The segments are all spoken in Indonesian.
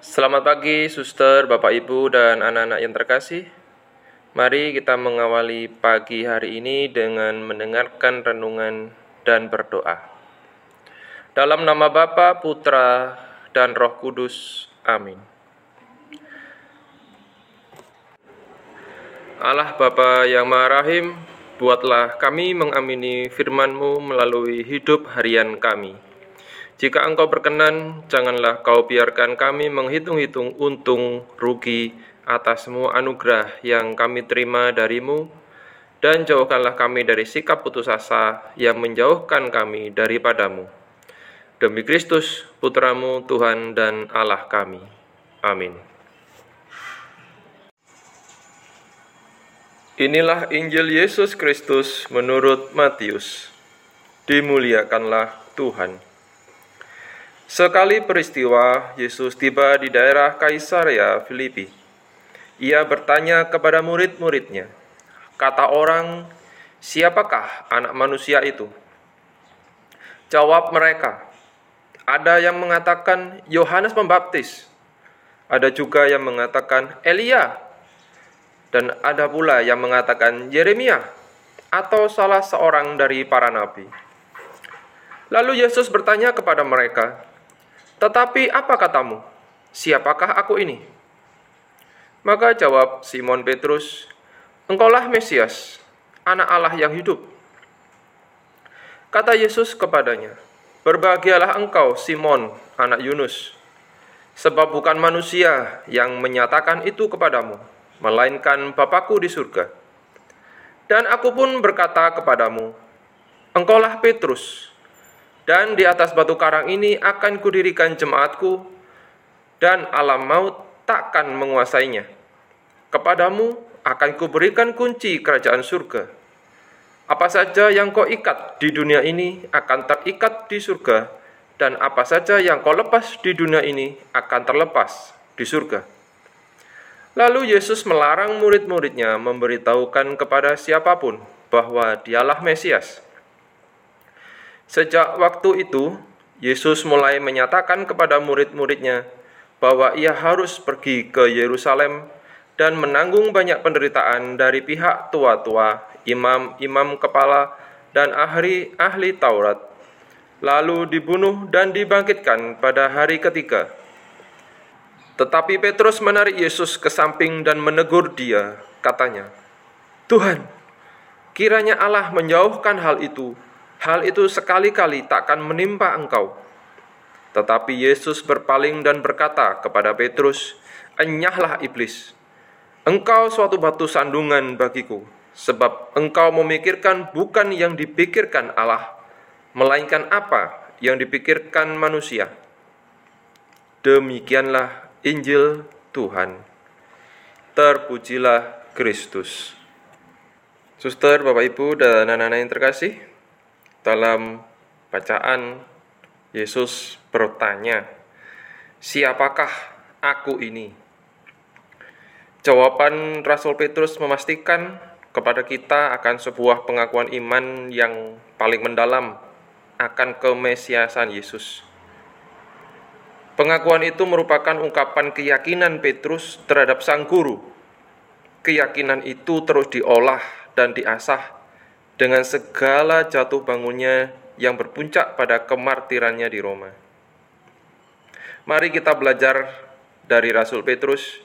Selamat pagi, suster, bapak, ibu, dan anak-anak yang terkasih. Mari kita mengawali pagi hari ini dengan mendengarkan renungan dan berdoa. Dalam nama Bapa, Putra, dan Roh Kudus. Amin. Allah Bapa yang Maha Rahim, buatlah kami mengamini firman-Mu melalui hidup harian kami jika engkau berkenan, janganlah kau biarkan kami menghitung-hitung untung rugi atas semua anugerah yang kami terima darimu, dan jauhkanlah kami dari sikap putus asa yang menjauhkan kami daripadamu. Demi Kristus, Putramu, Tuhan dan Allah kami. Amin. Inilah Injil Yesus Kristus menurut Matius. Dimuliakanlah Tuhan. Sekali peristiwa, Yesus tiba di daerah Kaisarea Filipi. Ia bertanya kepada murid-muridnya, kata orang, siapakah anak manusia itu? Jawab mereka, ada yang mengatakan Yohanes Pembaptis, ada juga yang mengatakan Elia, dan ada pula yang mengatakan Yeremia atau salah seorang dari para nabi. Lalu Yesus bertanya kepada mereka, tetapi apa katamu? Siapakah aku ini? Maka jawab Simon Petrus, Engkaulah Mesias, anak Allah yang hidup. Kata Yesus kepadanya, Berbahagialah engkau, Simon, anak Yunus, sebab bukan manusia yang menyatakan itu kepadamu, melainkan Bapakku di surga. Dan aku pun berkata kepadamu, Engkaulah Petrus, dan di atas batu karang ini akan kudirikan jemaatku, dan alam maut takkan menguasainya. Kepadamu akan kuberikan kunci kerajaan surga. Apa saja yang kau ikat di dunia ini akan terikat di surga, dan apa saja yang kau lepas di dunia ini akan terlepas di surga. Lalu Yesus melarang murid-muridnya memberitahukan kepada siapa pun bahwa dialah Mesias. Sejak waktu itu, Yesus mulai menyatakan kepada murid-muridnya bahwa ia harus pergi ke Yerusalem dan menanggung banyak penderitaan dari pihak tua-tua, imam-imam kepala, dan ahli-ahli Taurat, lalu dibunuh dan dibangkitkan pada hari ketiga. Tetapi Petrus menarik Yesus ke samping dan menegur dia, katanya, "Tuhan, kiranya Allah menjauhkan hal itu hal itu sekali-kali takkan menimpa engkau. Tetapi Yesus berpaling dan berkata kepada Petrus, Enyahlah iblis, engkau suatu batu sandungan bagiku, sebab engkau memikirkan bukan yang dipikirkan Allah, melainkan apa yang dipikirkan manusia. Demikianlah Injil Tuhan. Terpujilah Kristus. Suster, Bapak Ibu, dan anak-anak yang terkasih, dalam bacaan Yesus bertanya, "Siapakah aku ini?" Jawaban Rasul Petrus memastikan kepada kita akan sebuah pengakuan iman yang paling mendalam akan kemesiasan Yesus. Pengakuan itu merupakan ungkapan keyakinan Petrus terhadap sang guru. Keyakinan itu terus diolah dan diasah dengan segala jatuh bangunnya yang berpuncak pada kemartirannya di Roma. Mari kita belajar dari Rasul Petrus.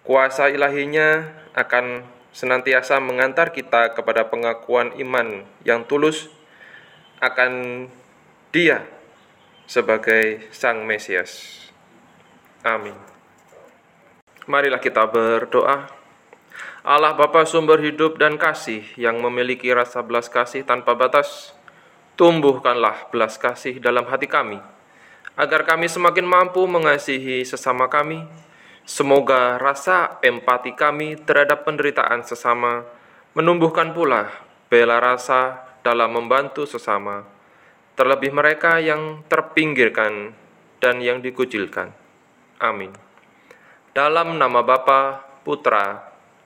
Kuasa ilahinya akan senantiasa mengantar kita kepada pengakuan iman yang tulus akan Dia sebagai Sang Mesias. Amin. Marilah kita berdoa. Allah Bapa sumber hidup dan kasih yang memiliki rasa belas kasih tanpa batas, tumbuhkanlah belas kasih dalam hati kami, agar kami semakin mampu mengasihi sesama kami. Semoga rasa empati kami terhadap penderitaan sesama menumbuhkan pula bela rasa dalam membantu sesama, terlebih mereka yang terpinggirkan dan yang dikucilkan. Amin. Dalam nama Bapa, Putra,